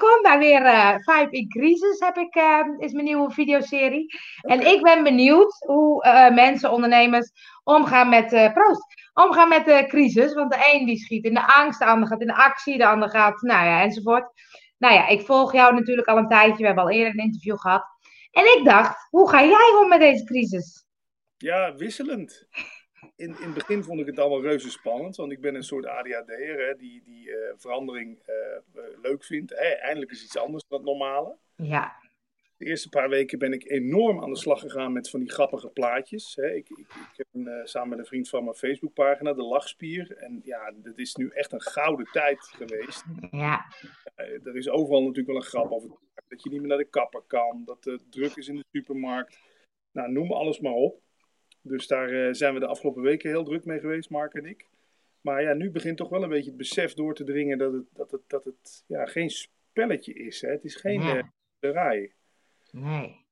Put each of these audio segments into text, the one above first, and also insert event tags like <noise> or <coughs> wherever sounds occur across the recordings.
welkom bij weer uh, Five in Crisis, heb ik, uh, is mijn nieuwe videoserie. En ik ben benieuwd hoe uh, mensen, ondernemers, omgaan met, proost, omgaan met de crisis. Want de een die schiet in de angst, de ander gaat in de actie, de ander gaat, nou ja, enzovoort. Nou ja, ik volg jou natuurlijk al een tijdje, we hebben al eerder een interview gehad. En ik dacht, hoe ga jij om met deze crisis? Ja, wisselend in, in het begin vond ik het allemaal reuze spannend, want ik ben een soort ADHD'er die, die uh, verandering uh, leuk vindt. Hè, eindelijk is iets anders dan het normale. Ja. De eerste paar weken ben ik enorm aan de slag gegaan met van die grappige plaatjes. Hè. Ik, ik, ik heb een, samen met een vriend van mijn Facebookpagina, de Lachspier. En ja, dat is nu echt een gouden tijd geweest. Ja. er is overal natuurlijk wel een grap over. Dat je niet meer naar de kapper kan, dat het druk is in de supermarkt. Nou, noem alles maar op. Dus daar eh, zijn we de afgelopen weken heel druk mee geweest, Mark en ik. Maar ja, nu begint toch wel een beetje het besef door te dringen dat het, dat het, dat het ja, geen spelletje is. Hè? Het is geen ja. uh, Nee.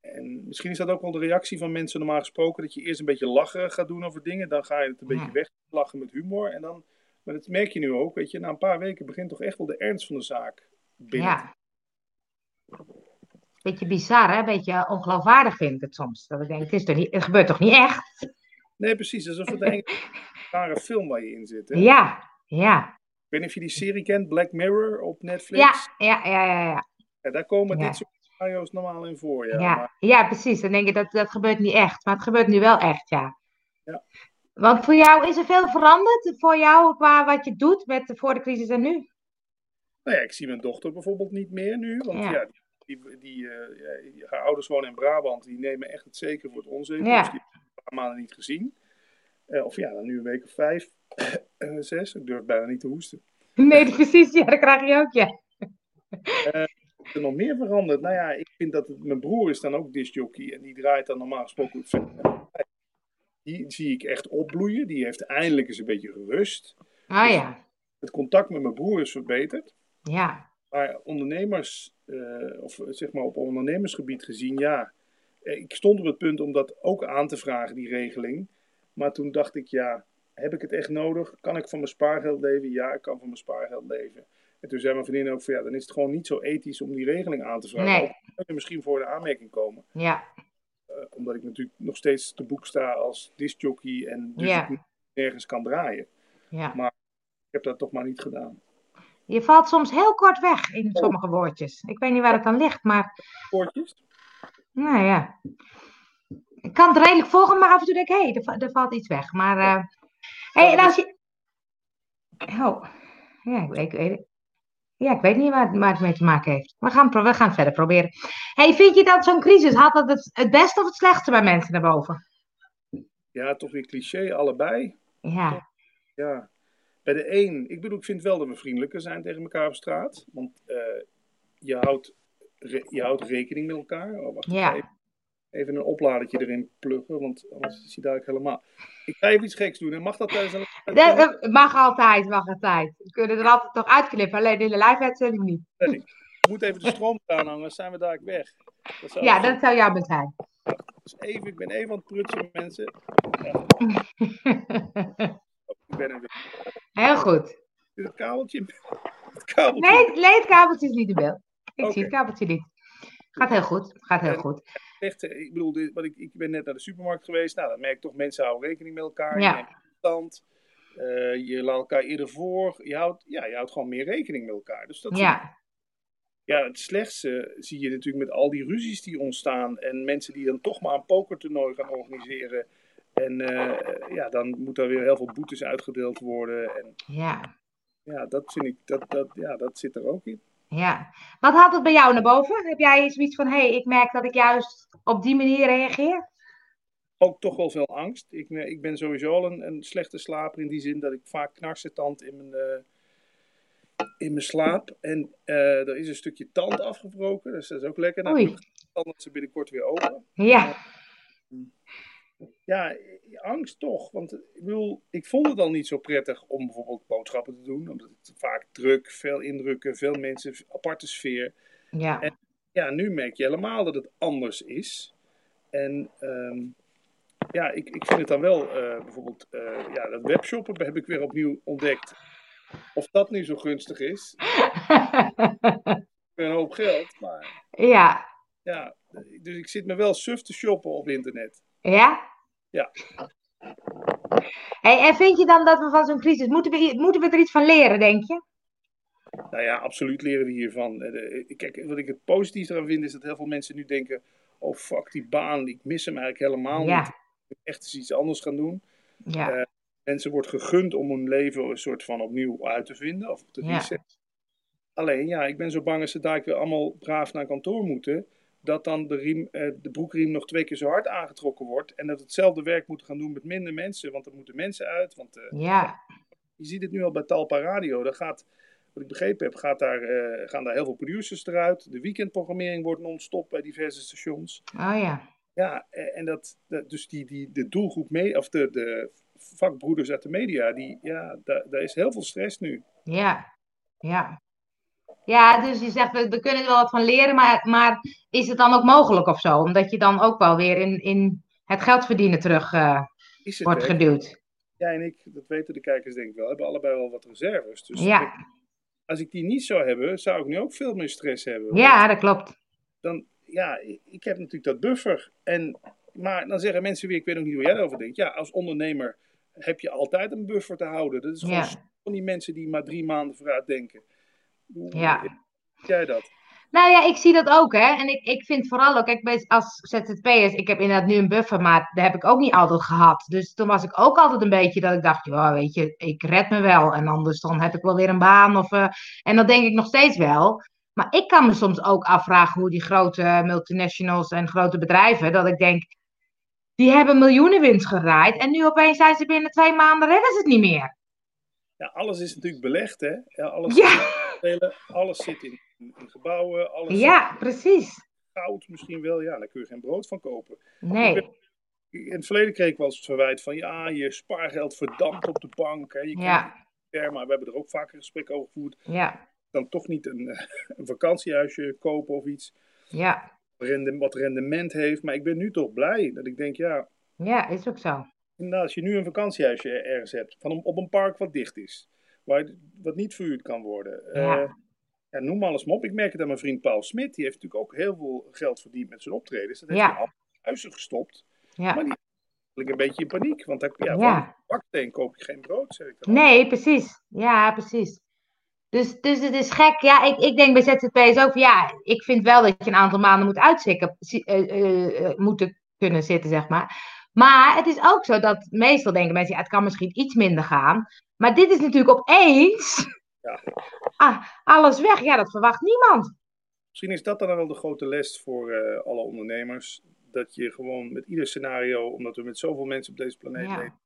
En misschien is dat ook wel de reactie van mensen normaal gesproken, dat je eerst een beetje lachen gaat doen over dingen, dan ga je het een beetje weglachen met humor. En dan, maar dat merk je nu ook, weet je, na een paar weken begint toch echt wel de ernst van de zaak binnen. Ja beetje bizar, hè? Beetje ongeloofwaardig vind ik het soms. Dat ik denk, het, is toch niet, het gebeurt toch niet echt? Nee, precies. Alsof het een <laughs> rare film waar je in zit. Hè? Ja, ja. Ik weet niet of je die serie kent, Black Mirror op Netflix. Ja, ja, ja, ja. ja. ja daar komen dit soort scenario's normaal in voor. Ja, ja, maar... ja precies. Dan denk je, dat, dat gebeurt niet echt. Maar het gebeurt nu wel echt, ja. ja. Want voor jou is er veel veranderd? Voor jou qua wat je doet met, voor de crisis en nu? Nou ja, ik zie mijn dochter bijvoorbeeld niet meer nu. Want ja, die die, die, uh, haar ouders wonen in Brabant, die nemen echt het zeker voor het onzeker. Ja. Dus die hebben een paar maanden niet gezien. Uh, of ja, dan nu een week of vijf, uh, <clears throat> zes. Ik durf bijna niet te hoesten. Nee, <laughs> precies. Ja, dat krijg je ook, ja. is er nog meer veranderd? Nou ja, ik vind dat het, mijn broer is dan ook discjockey. En die draait dan normaal gesproken Die zie ik echt opbloeien. Die heeft eindelijk eens een beetje gerust. Ah ja. Het contact met mijn broer is verbeterd. Ja. Maar ondernemers, uh, of zeg maar op ondernemersgebied gezien, ja. Eh, ik stond op het punt om dat ook aan te vragen, die regeling. Maar toen dacht ik, ja, heb ik het echt nodig? Kan ik van mijn spaargeld leven? Ja, ik kan van mijn spaargeld leven. En toen zei mijn vriendin ook van, ja, dan is het gewoon niet zo ethisch om die regeling aan te vragen. Nee. Ook kan je misschien voor de aanmerking komen. Ja. Uh, omdat ik natuurlijk nog steeds te boek sta als discjockey en dus ja. ik nergens kan draaien. Ja. Maar ik heb dat toch maar niet gedaan. Je valt soms heel kort weg in sommige woordjes. Ik weet niet waar het dan ligt, maar. Woordjes? Nou ja. Ik kan het redelijk volgen, maar af en toe denk ik, hé, hey, er, er, valt iets weg. Maar. Uh... hey, en als je. Oh. Ja, ik, ik, weet Ja, ik weet niet waar, waar het mee te maken heeft. We gaan, we gaan verder proberen. hey, vind je dat zo'n crisis had dat het, het beste of het slechtste bij mensen naar boven? Ja, toch weer cliché, allebei. Ja. Ja. Bij de een, ik bedoel, ik vind wel dat we vriendelijker zijn tegen elkaar op straat. Want uh, je, houdt, re, je houdt rekening met elkaar. Oh, wacht ja. even. even een opladertje erin pluggen, want anders zie je daar helemaal. Ik ga even iets geks doen. En mag dat een... <laughs> Dat mag altijd, mag altijd. We kunnen er altijd toch uitknippen, alleen in de live-uitzending niet. Nee, ik moet even de stroom aanhangen, zijn we daar weg. Dat zou ja, dat zou jouw zijn. Dus even, ik ben even aan het prutsen, mensen. Ja. <laughs> ik ben er weer. Heel goed. Is het kabeltje? <laughs> Het kabeltje. Nee, nee, het kabeltje is niet de beeld. Ik okay. zie het kabeltje niet. Gaat heel goed. Gaat heel en, goed. Echt, ik bedoel, wat ik, ik ben net naar de supermarkt geweest. Nou, dan merk ik toch, mensen houden rekening met elkaar. Ja. Je stand. Uh, je laat elkaar eerder voor. Je houdt, ja, je houdt gewoon meer rekening met elkaar. Dus dat ja. Ja, het slechtste zie je natuurlijk met al die ruzies die ontstaan. En mensen die dan toch maar een pokertoernooi gaan organiseren. En uh, ja, dan moet er weer heel veel boetes uitgedeeld worden. En, ja. Ja, dat vind ik, dat, dat, ja, dat zit er ook in. Ja. Wat haalt het bij jou naar boven? Heb jij zoiets van, hé, hey, ik merk dat ik juist op die manier reageer? Ook toch wel veel angst. Ik, ik ben sowieso al een, een slechte slaper in die zin dat ik vaak knarsetand in mijn, uh, in mijn slaap. En uh, er is een stukje tand afgebroken, dus dat is ook lekker. Nou, Oei. Dan ze binnenkort weer open. Ja. Ja, angst toch. Want ik bedoel, ik vond het al niet zo prettig om bijvoorbeeld boodschappen te doen. Omdat het vaak druk, veel indrukken, veel mensen, aparte sfeer. Ja. En ja, nu merk je helemaal dat het anders is. En um, ja, ik, ik vind het dan wel, uh, bijvoorbeeld, uh, ja, dat webshoppen heb ik weer opnieuw ontdekt. Of dat nu zo gunstig is. <laughs> hoop geld. Maar Ja. ja, dus ik zit me wel suf te shoppen op internet. Ja? Ja. Hey, en vind je dan dat we van zo'n crisis, moeten we, moeten we er iets van leren, denk je? Nou ja, absoluut leren we hiervan. Eh, de- Kijk, wat ik het positief eraan vind, is dat heel veel mensen nu denken: oh fuck, die baan, ik mis hem eigenlijk helemaal Ja. niet. Ik moet echt eens iets anders gaan doen. Ja. Eh, Mensen wordt gegund om hun leven een soort van opnieuw uit te vinden of te Ja. resetten. Alleen, ja, ik ben zo bang als ze daar weer allemaal braaf naar kantoor moeten, dat dan de, riem, eh, de broekriem nog twee keer zo hard aangetrokken wordt en dat hetzelfde werk moeten gaan doen met minder mensen, want er moeten mensen uit. Want eh, Ja. je ziet het nu al bij Talpa Radio. Daar gaat, wat ik begrepen heb, gaat daar, eh, gaan daar heel veel producers eruit. De weekendprogrammering wordt non-stop bij diverse stations. Oh ja. Ja, en dat, dat dus die, die, de doelgroep, mee, of de, de vakbroeders uit de media, die, ja, daar, daar is heel veel stress nu. Ja. Ja. Ja, dus je zegt, we, we kunnen er wel wat van leren, maar, maar is het dan ook mogelijk of zo? Omdat je dan ook wel weer in, in het geld verdienen terug eh, wordt geduwd. Jij en ik, dat weten de kijkers denk ik wel, hebben allebei wel wat reserves. Dus Ja. als ik die niet zou hebben, zou ik nu ook veel meer stress hebben. Ja, dat klopt. dan, ja, ik heb natuurlijk dat buffer. En, maar dan zeggen mensen weer, ik weet ook niet hoe jij erover denkt. Ja, als ondernemer heb je altijd een buffer te houden. Dat is gewoon Ja. van die mensen die maar drie maanden vooruit denken. Hoe Ja. zie jij dat? Nou ja, ik zie dat ook, hè. En ik, ik vind vooral ook, kijk, als ZZP'ers, ik heb inderdaad nu een buffer, maar dat heb ik ook niet altijd gehad. Dus toen was ik ook altijd een beetje dat ik dacht, ja, weet je, ik red me wel. En anders dan heb ik wel weer een baan. Of, eh, en dat denk ik nog steeds wel. Maar ik kan me soms ook afvragen hoe die grote multinationals en grote bedrijven, dat ik denk, die hebben miljoenen winst geraaid. En nu opeens zijn ze binnen twee maanden, redden ze het niet meer. Ja, alles is natuurlijk belegd, hè? Ja, alles, Ja. Alles zit in, in gebouwen, alles Ja, precies. goud misschien wel. Ja, daar kun je geen brood van kopen. Nee. In het verleden kreeg ik wel eens het verwijt van, ja, je spaargeld verdampt op de bank. Hè? Je Ja, maar we hebben er ook vaker gesprekken over gevoerd. ja, Dan toch niet een, <laughs> een vakantiehuisje kopen of iets. ja. rende- wat rendement heeft. Maar ik ben nu toch blij dat ik denk, ja, Ja, is ook zo. inderdaad, als je nu een vakantiehuisje er- ergens hebt, van op een park wat dicht is, waar, wat niet verhuurd kan worden. Ja. eh, ja, noem alles maar op. Ik merk het aan mijn vriend Paul Smit. Die heeft natuurlijk ook heel veel geld verdiend met zijn optredens. Dat heeft Ja. hij al in huizen gestopt. Ja. Maar die is een beetje in paniek. Want hij, ja, Ja. van koop je geen brood, zeg ik dan. Nee, precies. Ja, precies. Dus, dus het is gek. Ja, ik, ik denk bij ZZP's ook ja, ik vind wel dat je een aantal maanden moet uitzikken, zi- eh, moeten kunnen zitten, zeg maar. Maar het is ook zo dat meestal denken mensen, ja, het kan misschien iets minder gaan. Maar dit is natuurlijk opeens Ja. ah, alles weg. Ja, dat verwacht niemand. Misschien is dat dan wel de grote les voor eh, alle ondernemers. Dat je gewoon met ieder scenario, omdat we met zoveel mensen op deze planeet Ja. leven.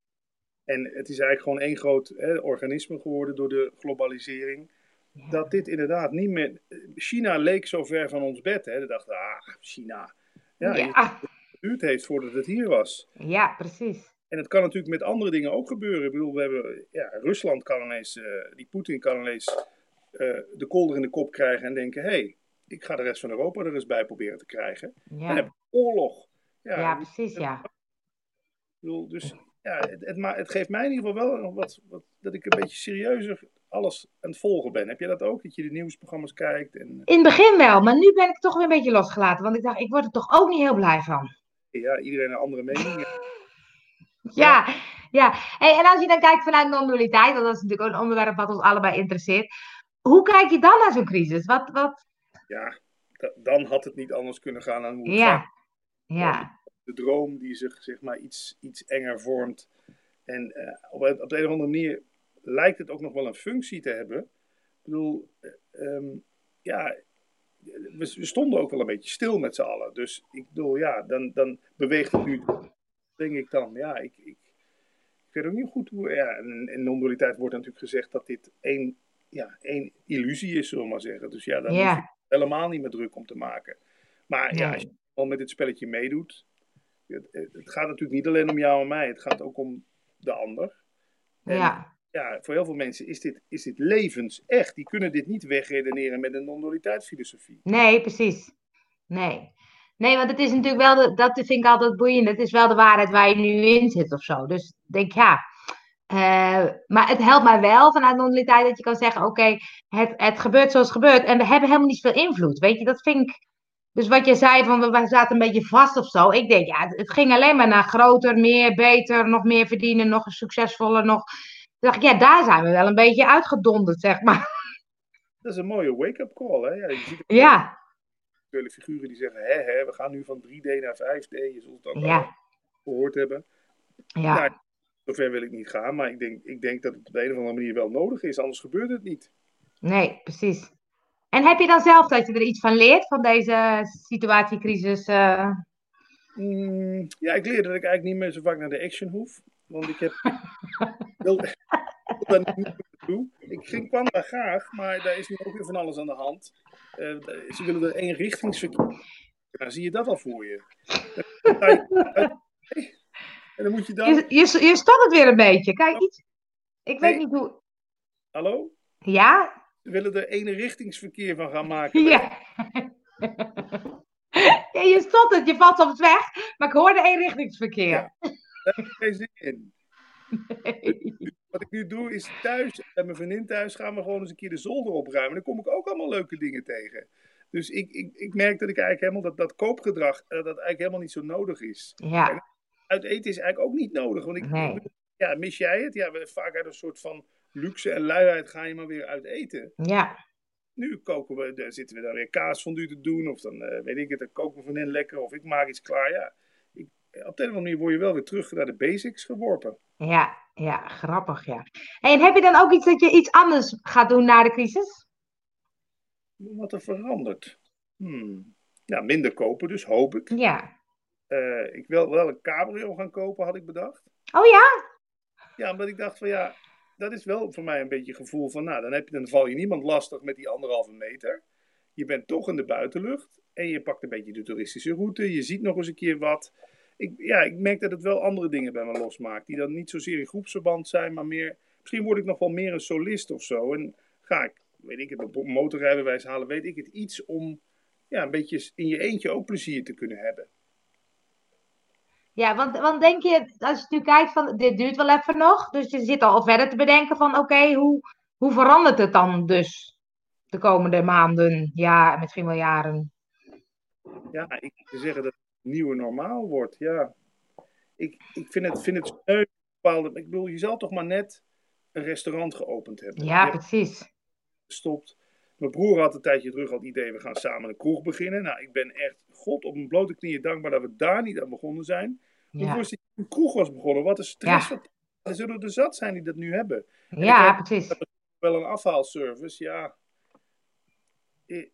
En het is eigenlijk gewoon één groot hè, organisme geworden door de globalisering. Ja. Dat dit inderdaad niet meer. China leek zo ver van ons bed. Hè. Dachten, ah, China. Ja, Ja, het geduurd heeft voordat het hier was. ja, precies. En het kan natuurlijk met andere dingen ook gebeuren. Ik bedoel, we hebben, ja, Rusland kan ineens, eh, die Poetin kan ineens eh, de kolder in de kop krijgen en denken: hé, hey, ik ga de rest van Europa er eens bij proberen te krijgen. Dan heb oorlog. Ja, ja ik precies, ja. bedoel, dus ja, het, het, ma- het geeft mij in ieder geval wel wat, wat, dat ik een beetje serieuzer alles aan het volgen ben. Heb jij dat ook? Dat je de nieuwsprogramma's kijkt en In het begin wel, maar nu ben ik toch weer een beetje losgelaten. Want ik dacht, ik word er toch ook niet heel blij van. ja, iedereen een andere mening. Ja, ja. Hey, en als je dan kijkt vanuit non-dualiteit, want dat is natuurlijk ook een onderwerp wat ons allebei interesseert. Hoe kijk je dan naar zo'n crisis? Wat, wat? Ja, da- dan had het niet anders kunnen gaan dan hoe het gaat. Ja, ja, de droom die zich zeg maar iets, iets enger vormt. En eh, op, op de een of andere manier lijkt het ook nog wel een functie te hebben. Ik bedoel, eh, ehm, ja, we, we stonden ook wel een beetje stil met z'n allen. Dus ik bedoel, ja, dan, dan beweegt het nu, denk ik dan. Ja, ik, ik, ik weet ook niet goed hoe. Ja, en in non-dualiteit wordt natuurlijk gezegd dat dit één, ja, één illusie is, zullen we maar zeggen. Dus ja, daar hoef je ja, helemaal niet meer druk om te maken. Maar ja, als je al met dit spelletje meedoet, het, het gaat natuurlijk niet alleen om jou en mij, het gaat ook om de ander. En ja, ja, voor heel veel mensen is dit, is dit levens echt. Die kunnen dit niet wegredeneren met een non-dualiteitsfilosofie. nee, precies. Nee. Nee, want het is natuurlijk wel, de, dat vind ik altijd boeiend. Het is wel de waarheid waar je nu in zit of zo. Dus ik denk, ja, Eh, maar het helpt mij wel vanuit non-dualiteit dat je kan zeggen: oké, het, het gebeurt zoals het gebeurt. En we hebben helemaal niet veel invloed. Weet je, dat vind ik. Dus wat je zei van we, we zaten een beetje vast of zo. Ik denk, ja, het, het ging alleen maar naar groter, meer, beter, nog meer verdienen, nog succesvoller, nog. Toen dacht ik, ja, daar zijn we wel een beetje uitgedonderd, zeg maar. Dat is een mooie wake-up call, hè? Ja, figuren die zeggen, hè, hè, we gaan nu van 3D naar 5D. Je zult het ook gehoord hebben. ja. Nou, zover wil ik niet gaan, maar ik denk, ik denk dat het op de een of andere manier wel nodig is, anders gebeurt het niet. Nee, precies. En heb je dan zelf dat je er iets van leert van deze situatiecrisis? eh? Mm, ja, ik leer dat ik eigenlijk niet meer zo vaak naar de action hoef. Want ik heb. wil, wil dat niet Ik ging, kwam daar graag, maar daar is nu ook weer van alles aan de hand. Eh, ze willen er één richtingsverkeer. Nou, zie je dat al voor je? En dan moet je dan. Je, je, je stottert weer een beetje. Kijk, iets. Ik weet Nee. niet hoe. Hallo? Ja? Ze willen er één richtingsverkeer van gaan maken. Ja. ja, je stottert, je valt op het weg, maar ik hoorde eenrichtingsverkeer. Ja. Daar heb ik geen zin in. Wat ik nu doe is thuis, bij mijn vriendin thuis, gaan we gewoon eens een keer de zolder opruimen. Dan kom ik ook allemaal leuke dingen tegen. Dus ik, ik, ik merk dat ik eigenlijk helemaal dat, dat koopgedrag, eh, dat eigenlijk helemaal niet zo nodig is. Ja, Uit eten is eigenlijk ook niet nodig. Want ik, Nee. ja, mis jij het? Ja, we- vaak uit een soort van luxe en luiheid ga je maar weer uit eten. ja, Nu koken we, daar zitten we dan weer kaasfondue te doen. Of dan eh, weet ik het, dan kook mijn vriendin lekker. Of ik maak iets klaar. Ja, op de een of andere manier word je wel weer terug naar de basics geworpen. ja, ja, grappig, ja. En heb je dan ook iets dat je iets anders gaat doen na de crisis? Wat er verandert. Hmm. Ja, minder kopen dus, hoop ik. Ja. Eh, ik wil wel een cabrio gaan kopen, had ik bedacht. Oh ja? Ja, omdat ik dacht van ja, dat is wel voor mij een beetje het gevoel van, nou, dan, heb je, dan val je niemand lastig met die anderhalve meter. Je bent toch in de buitenlucht en je pakt een beetje de toeristische route. Je ziet nog eens een keer wat. Ik, ja, ik merk dat het wel andere dingen bij me losmaakt. Die dan niet zozeer in groepsverband zijn, maar meer. Misschien word ik nog wel meer een solist of zo. En ga ik, weet ik het, een motorrijbewijs halen, weet ik het, iets om ja, een beetje in je eentje ook plezier te kunnen hebben. Ja, want, want denk je, als je nu kijkt van, dit duurt wel even nog, dus je zit al verder te bedenken van, oké, hoe, hoe verandert het dan dus de komende maanden, ja, misschien wel jaren? Ja, ik zou zeggen dat nieuwe normaal wordt. Ja. Ik, ik vind het, vind het sneu. Bepaalde, ik bedoel, je zal toch maar net een restaurant geopend hebben. Ja, hebt precies. gestopt. Mijn broer had een tijdje terug al het idee, we gaan samen een kroeg beginnen. Nou, ik ben echt, god, op mijn blote knieën dankbaar dat we daar niet aan begonnen zijn. Ja. Ja, je een kroeg was begonnen, wat een stress. Er zullen er zat zijn die dat nu hebben. ja precies. Wel een afhaalservice, ja. Ik, eh,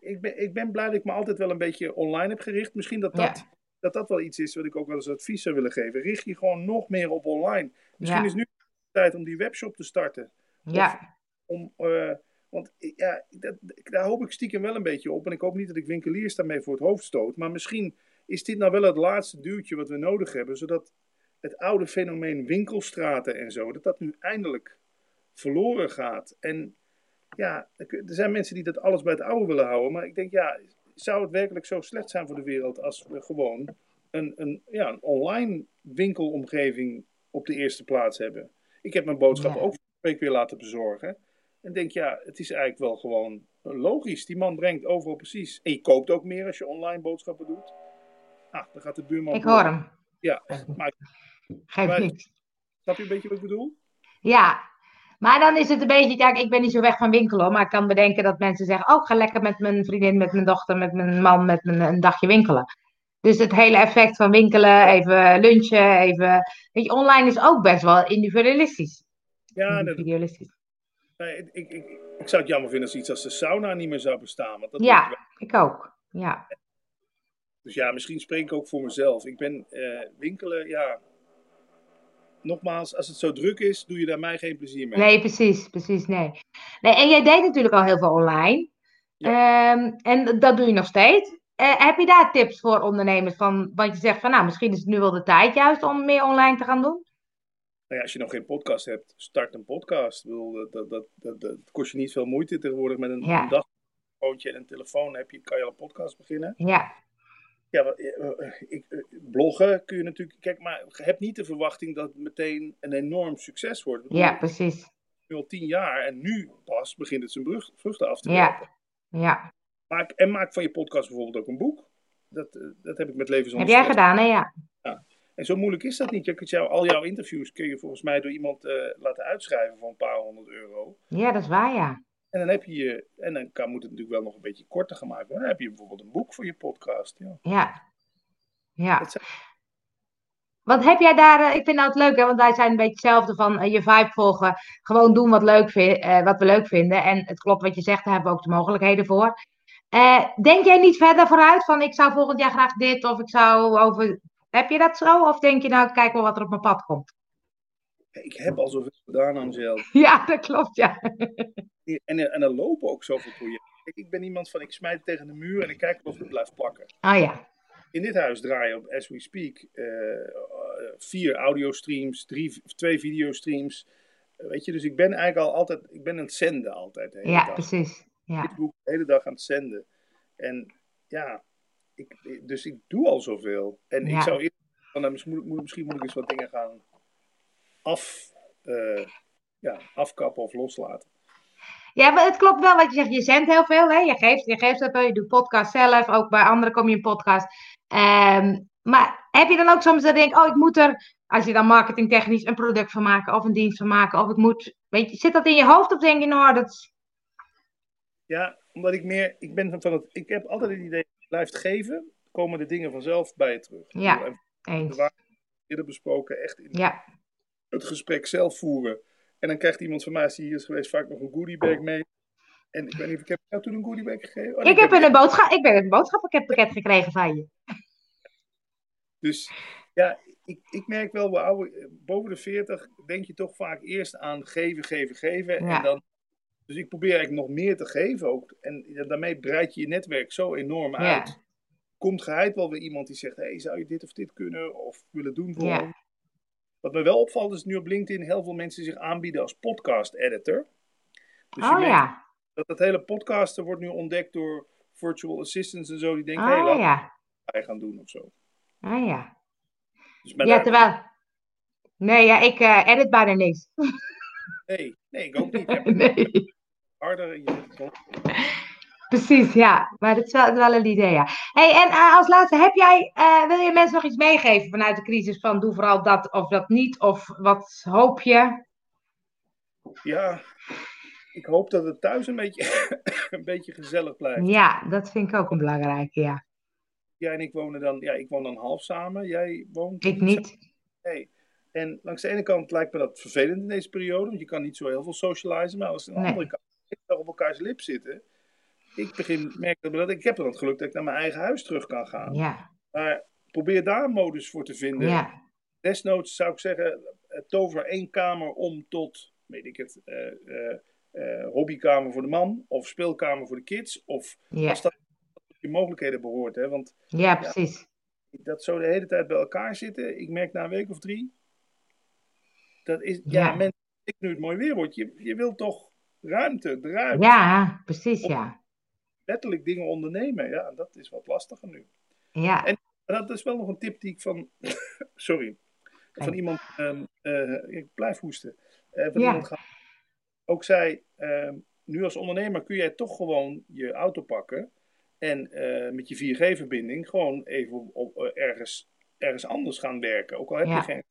ik, ben, ik ben blij dat ik me altijd wel een beetje online heb gericht. Misschien dat dat, Ja. dat, dat wel iets is wat ik ook wel eens advies zou willen geven. Richt je gewoon nog meer op online. Misschien Ja. is nu de tijd om die webshop te starten. Ja, Om, eh, want ja, dat, daar hoop ik stiekem wel een beetje op. En ik hoop niet dat ik winkeliers daarmee voor het hoofd stoot. Maar misschien is dit nou wel het laatste duwtje wat we nodig hebben. Zodat het oude fenomeen winkelstraten en zo, dat dat nu eindelijk verloren gaat. En ja, er zijn mensen die dat alles bij het oude willen houden. Maar ik denk, ja, zou het werkelijk zo slecht zijn voor de wereld als we gewoon een, een, ja, een online winkelomgeving op de eerste plaats hebben? Ik heb mijn boodschappen Ja. ook week weer laten bezorgen. En denk, ja, het is eigenlijk wel gewoon logisch. Die man brengt overal precies. En je koopt ook meer als je online boodschappen doet. Ah, dan gaat de buurman. ik hoor hem. Ja, maar Geef niet. snap je een beetje wat ik bedoel? Ja, maar dan is het een beetje, kijk, ik ben niet zo weg van winkelen, maar ik kan bedenken dat mensen zeggen, oh, ik ga lekker met mijn vriendin, met mijn dochter, met mijn man, met mijn, een dagje winkelen. Dus het hele effect van winkelen, even lunchen, even, weet je, online is ook best wel individualistisch. Ja, dat, individualistisch. nee, ik, ik, ik, ik zou het jammer vinden als iets als de sauna niet meer zou bestaan. Want dat Ja. Ik ook, ja. Dus ja, misschien spreek ik ook voor mezelf. Ik ben eh, winkelen, ja. Nogmaals, als het zo druk is, doe je daar mij geen plezier mee. Nee, precies, precies, nee. Nee, en jij deed natuurlijk al heel veel online. Ehm, en dat doe je nog steeds. Eh, heb je daar tips voor ondernemers van, want je zegt van, nou, misschien is het nu wel de tijd juist om meer online te gaan doen? Nou ja, als je nog geen podcast hebt, start een podcast. Ik bedoel, dat, dat, dat, dat, kost je niet veel moeite tegenwoordig. Met een, Ja. een dagtoontje en een telefoon heb je, kan je al een podcast beginnen. Ja, Ja, ik, bloggen kun je natuurlijk. Kijk, maar heb niet de verwachting dat het meteen een enorm succes wordt. Ja, precies. Nu al tien jaar en nu pas begint het zijn vruchten af te werpen. Ja. ja. Maak, en maak van je podcast bijvoorbeeld ook een boek. Dat, dat heb ik met Levens Heb jij gedaan, hè? Ja. ja. En zo moeilijk is dat niet. Je kunt jou, al jouw interviews kun je volgens mij door iemand uh, laten uitschrijven voor een paar honderd euro. Ja, dat is waar, ja. En dan heb je je, en dan kan, moet het natuurlijk wel nog een beetje korter gemaakt worden. Dan heb je bijvoorbeeld een boek voor je podcast. Ja. Ja. ja. Wat heb jij daar, uh, ik vind dat leuk, hè, want wij zijn een beetje hetzelfde van uh, je vibe volgen. Gewoon doen wat, leuk vind, wat we leuk vinden. En het klopt wat je zegt, daar hebben we ook de mogelijkheden voor. denk jij niet verder vooruit van ik zou volgend jaar graag dit of ik zou over heb je dat zo? Of denk je nou, kijk wel wat er op mijn pad komt? Ik heb al zoveel gedaan, Angel. <laughs> Ja, dat klopt, ja. En, en er lopen ook zoveel projecten. Ik ben iemand van, ik smijt tegen de muur en ik kijk of het blijft plakken. Ah ja. In dit huis draaien op As We Speak uh, vier audiostreams, drie, twee videostreams. Uh, weet je, dus ik ben eigenlijk al altijd, ik ben aan het zenden altijd. Ja, dag. precies. Ja. Ik de hele dag aan het zenden. En ja, ik, dus ik doe al zoveel. En ik zou eerst, nou, misschien, moet, misschien moet ik eens wat dingen gaan af, uh, ja, afkappen of loslaten. Ja, maar het klopt wel wat je zegt. Je zendt heel veel, hè? Je geeft, je geeft het, je doet podcast zelf. Ook bij anderen kom je in podcast. Um, maar heb je dan ook soms dat je denkt, oh, ik moet er, als je dan marketingtechnisch een product van maken of een dienst van maken, of ik moet, weet je, zit dat in je hoofd of denk je, nou, dat Ja, omdat ik meer, ik ben van het, ik heb altijd het idee, blijft geven, komen de dingen vanzelf bij je terug. Ja, eens. De eerder besproken, echt in ja. Het gesprek zelf voeren. En dan krijgt iemand van mij, als hij hier is geweest, vaak nog een goodiebag mee. En ik weet niet of ik heb jou toen een goodiebag gegeven. Oh, ik, heb een boodschap, ik ben een boodschappenpakket gekregen van je. Dus ja, ik, ik merk wel, oude, boven de 40 denk je toch vaak eerst aan geven, geven, geven. En dan, dus ik probeer eigenlijk nog meer te geven ook. En daarmee breid je je netwerk zo enorm uit. Ja. Komt geheid wel weer iemand die zegt, hey, zou je dit of dit kunnen of willen doen voor. Wat me wel opvalt is nu op LinkedIn heel veel mensen zich aanbieden als podcast editor. Dus oh ja. Dat het hele podcasten wordt nu ontdekt door virtual assistants en zo. Die denken, hé, oh, hey, ja. wij gaan doen of zo. Ah ja. Dus ja, terwijl... Nee, ja, ik uh, edit bijna niks. Nee, nee, ik ook niet. <laughs> nee. Harder in je Precies, ja. Maar dat is wel, wel een idee, ja. Hey, en uh, als laatste, heb jij, uh, wil je mensen nog iets meegeven vanuit de crisis? Van doe vooral dat of dat niet? Of wat hoop je? Ja, ik hoop dat het thuis een beetje, <coughs> een beetje gezellig blijft. Ja, dat vind ik ook een belangrijke, ja. Jij en ik wonen dan, ja, ik woon dan half samen. Jij woont... Ik niet. Nee. En langs de ene kant lijkt me dat vervelend in deze periode, want je kan niet zo heel veel socializen. Maar als aan de andere kant op elkaars lip zitten, ik begin merk dat ik heb dan het geluk dat ik naar mijn eigen huis terug kan gaan. Ja. Maar probeer daar een modus voor te vinden. Ja. Desnoods zou ik zeggen, eh, tover één kamer om tot, weet ik het, uh, uh, hobbykamer voor de man of speelkamer voor de kids. Of ja. als dat je mogelijkheden behoort. Hè? Want, ja, precies. dat zo de hele tijd bij elkaar zitten. Ik merk na een week of drie. Dat is, ja, ja mensen, nu het mooi weer wordt. Je, je wilt toch ruimte, ruimte. Ja, precies, ja letterlijk dingen ondernemen. Ja, dat is wat lastiger nu. Ja. En dat is wel nog een tip die ik van, <laughs> sorry, van iemand, um, ik blijf hoesten, uh, van ja. iemand ook zei, uh, nu als ondernemer kun jij toch gewoon je auto pakken en uh, met je 4G-verbinding gewoon even op, op, ergens, ergens anders gaan werken. Ook al heb je geen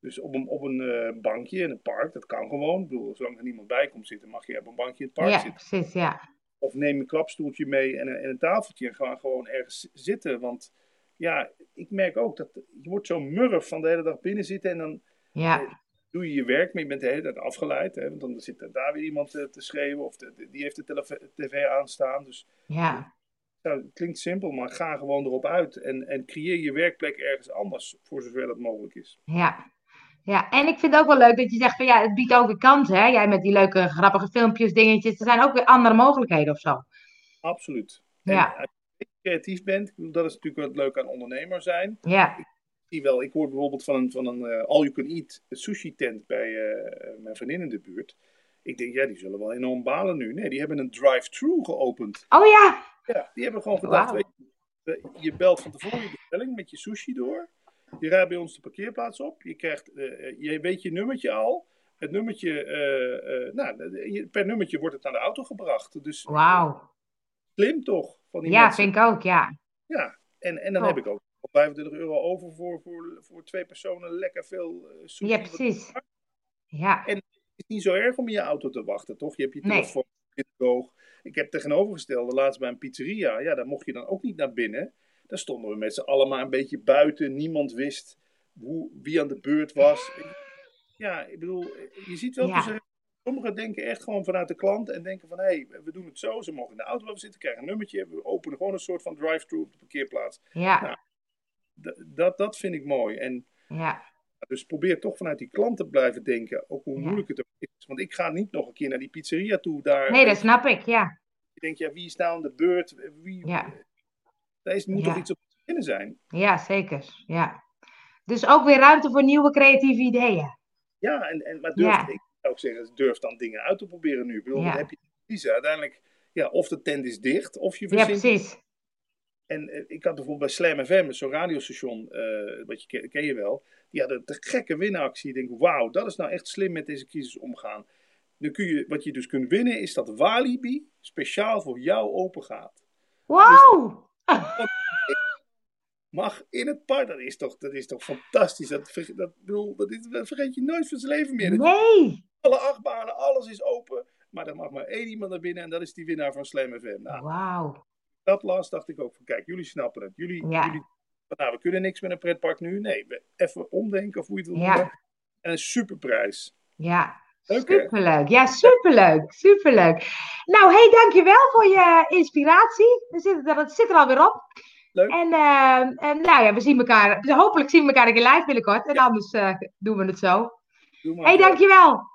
dus op een, op een bankje in een park, dat kan gewoon. Ik bedoel, zolang er niemand bij komt zitten, mag je op een bankje in het park ja, zitten. Precies, ja, of neem een klapstoeltje mee en een, en een tafeltje en ga gewoon ergens zitten. Want ja, ik merk ook dat je wordt zo murf van de hele dag binnen zitten en dan ja. eh, doe je je werk, maar je bent de hele tijd afgeleid. Hè, want dan zit er daar weer iemand te, te schreeuwen of die heeft de tv aanstaan. Dus ja. Nou, het klinkt simpel, maar ga gewoon erop uit en, en creëer je werkplek ergens anders, voor zover dat mogelijk is. Ja, ja, en ik vind het ook wel leuk dat je zegt van ja, het biedt ook weer kansen. Hè? Jij met die leuke, grappige filmpjes, dingetjes. Er zijn ook weer andere mogelijkheden of zo. Absoluut. Ja. als je creatief bent, dat is natuurlijk wat leuk aan ondernemer zijn. Ja. Ik, zie wel, ik hoor bijvoorbeeld van een, van een uh, all-you-can-eat sushi tent bij uh, mijn vriendin in de buurt. Ik denk, ja, die zullen wel enorm balen nu. Nee, die hebben een drive-thru geopend. Oh ja! Ja, die hebben gewoon gedacht, wow. weet je, je belt van tevoren je bestelling met je sushi door. Je rijdt bij ons de parkeerplaats op. Je, krijgt, je weet je nummertje al. Het nummertje, nou, per nummertje wordt het naar de auto gebracht. Dus, Wauw. Slim toch? Van die ja, mensen. vind ik ook, ja. Ja, en, en dan heb ik ook 25 euro over voor, voor, voor twee personen lekker veel uh, sushi. Ja, precies. Ja. En het is niet zo erg om in je auto te wachten, toch? Je hebt je telefoon oog. Ik heb tegenovergestelde laatst bij een pizzeria. Ja, daar mocht je dan ook niet naar binnen. Daar stonden we met z'n allen maar een beetje buiten. Niemand wist hoe, wie aan de beurt was. Ja, ik bedoel, je ziet wel Sommigen denken echt gewoon vanuit de klant en denken van hé, hey, we doen het zo. Ze mogen in de auto blijven zitten, krijgen een nummertje. We openen gewoon een soort van drive-thru op de parkeerplaats. Ja. Nou, dat, dat vind ik mooi. En ja. Dus probeer toch vanuit die klant te blijven denken, ook hoe moeilijk het ook is. Want ik ga niet nog een keer naar die pizzeria toe. Daar, nee, dat snap ik, ja. Je denkt, ja, wie is nou aan de beurt? Wie, ja. Daar is, moet toch iets op te vinden zijn? Ja, zeker. Ja. Dus ook weer ruimte voor nieuwe creatieve ideeën. Ja, en, en, maar durf, ik zou ook zeggen, durf dan dingen uit te proberen nu. Ik bedoel, heb je te kiezen. Uiteindelijk, ja, of de tent is dicht, of je verzint... Ja, precies. En eh, ik had bijvoorbeeld bij Slam FM, zo'n radiostation, uh, wat je ken, je wel, die hadden de gekke winactie. Ik denk, wauw, dat is nou echt slim met deze kiezers omgaan. Nu kun je, wat je dus kunt winnen, is dat Walibi speciaal voor jou open gaat. Wauw! <laughs> Mag in het park, dat is toch, dat is toch fantastisch. Dat, dat, bedoel, dat, is, dat vergeet je nooit van zijn leven meer. Nee! Alle achtbanen, alles is open. Maar er mag maar één iemand naar binnen en dat is die winnaar van Slam FM. Nou, Wauw dat las, dacht ik ook van kijk, jullie snappen het. Jullie, jullie nou, we kunnen niks met een pretpark nu. Nee, even omdenken of hoe je het wil. En een superprijs. Ja, superleuk. Ja, superleuk. Superleuk. Nou, hey, dankjewel voor je inspiratie. We zitten, het zit er alweer op. Leuk. En, uh, en nou ja, we zien elkaar. Hopelijk zien we elkaar een keer live binnenkort. En anders uh, doen we het zo. Hé, hey, dankjewel.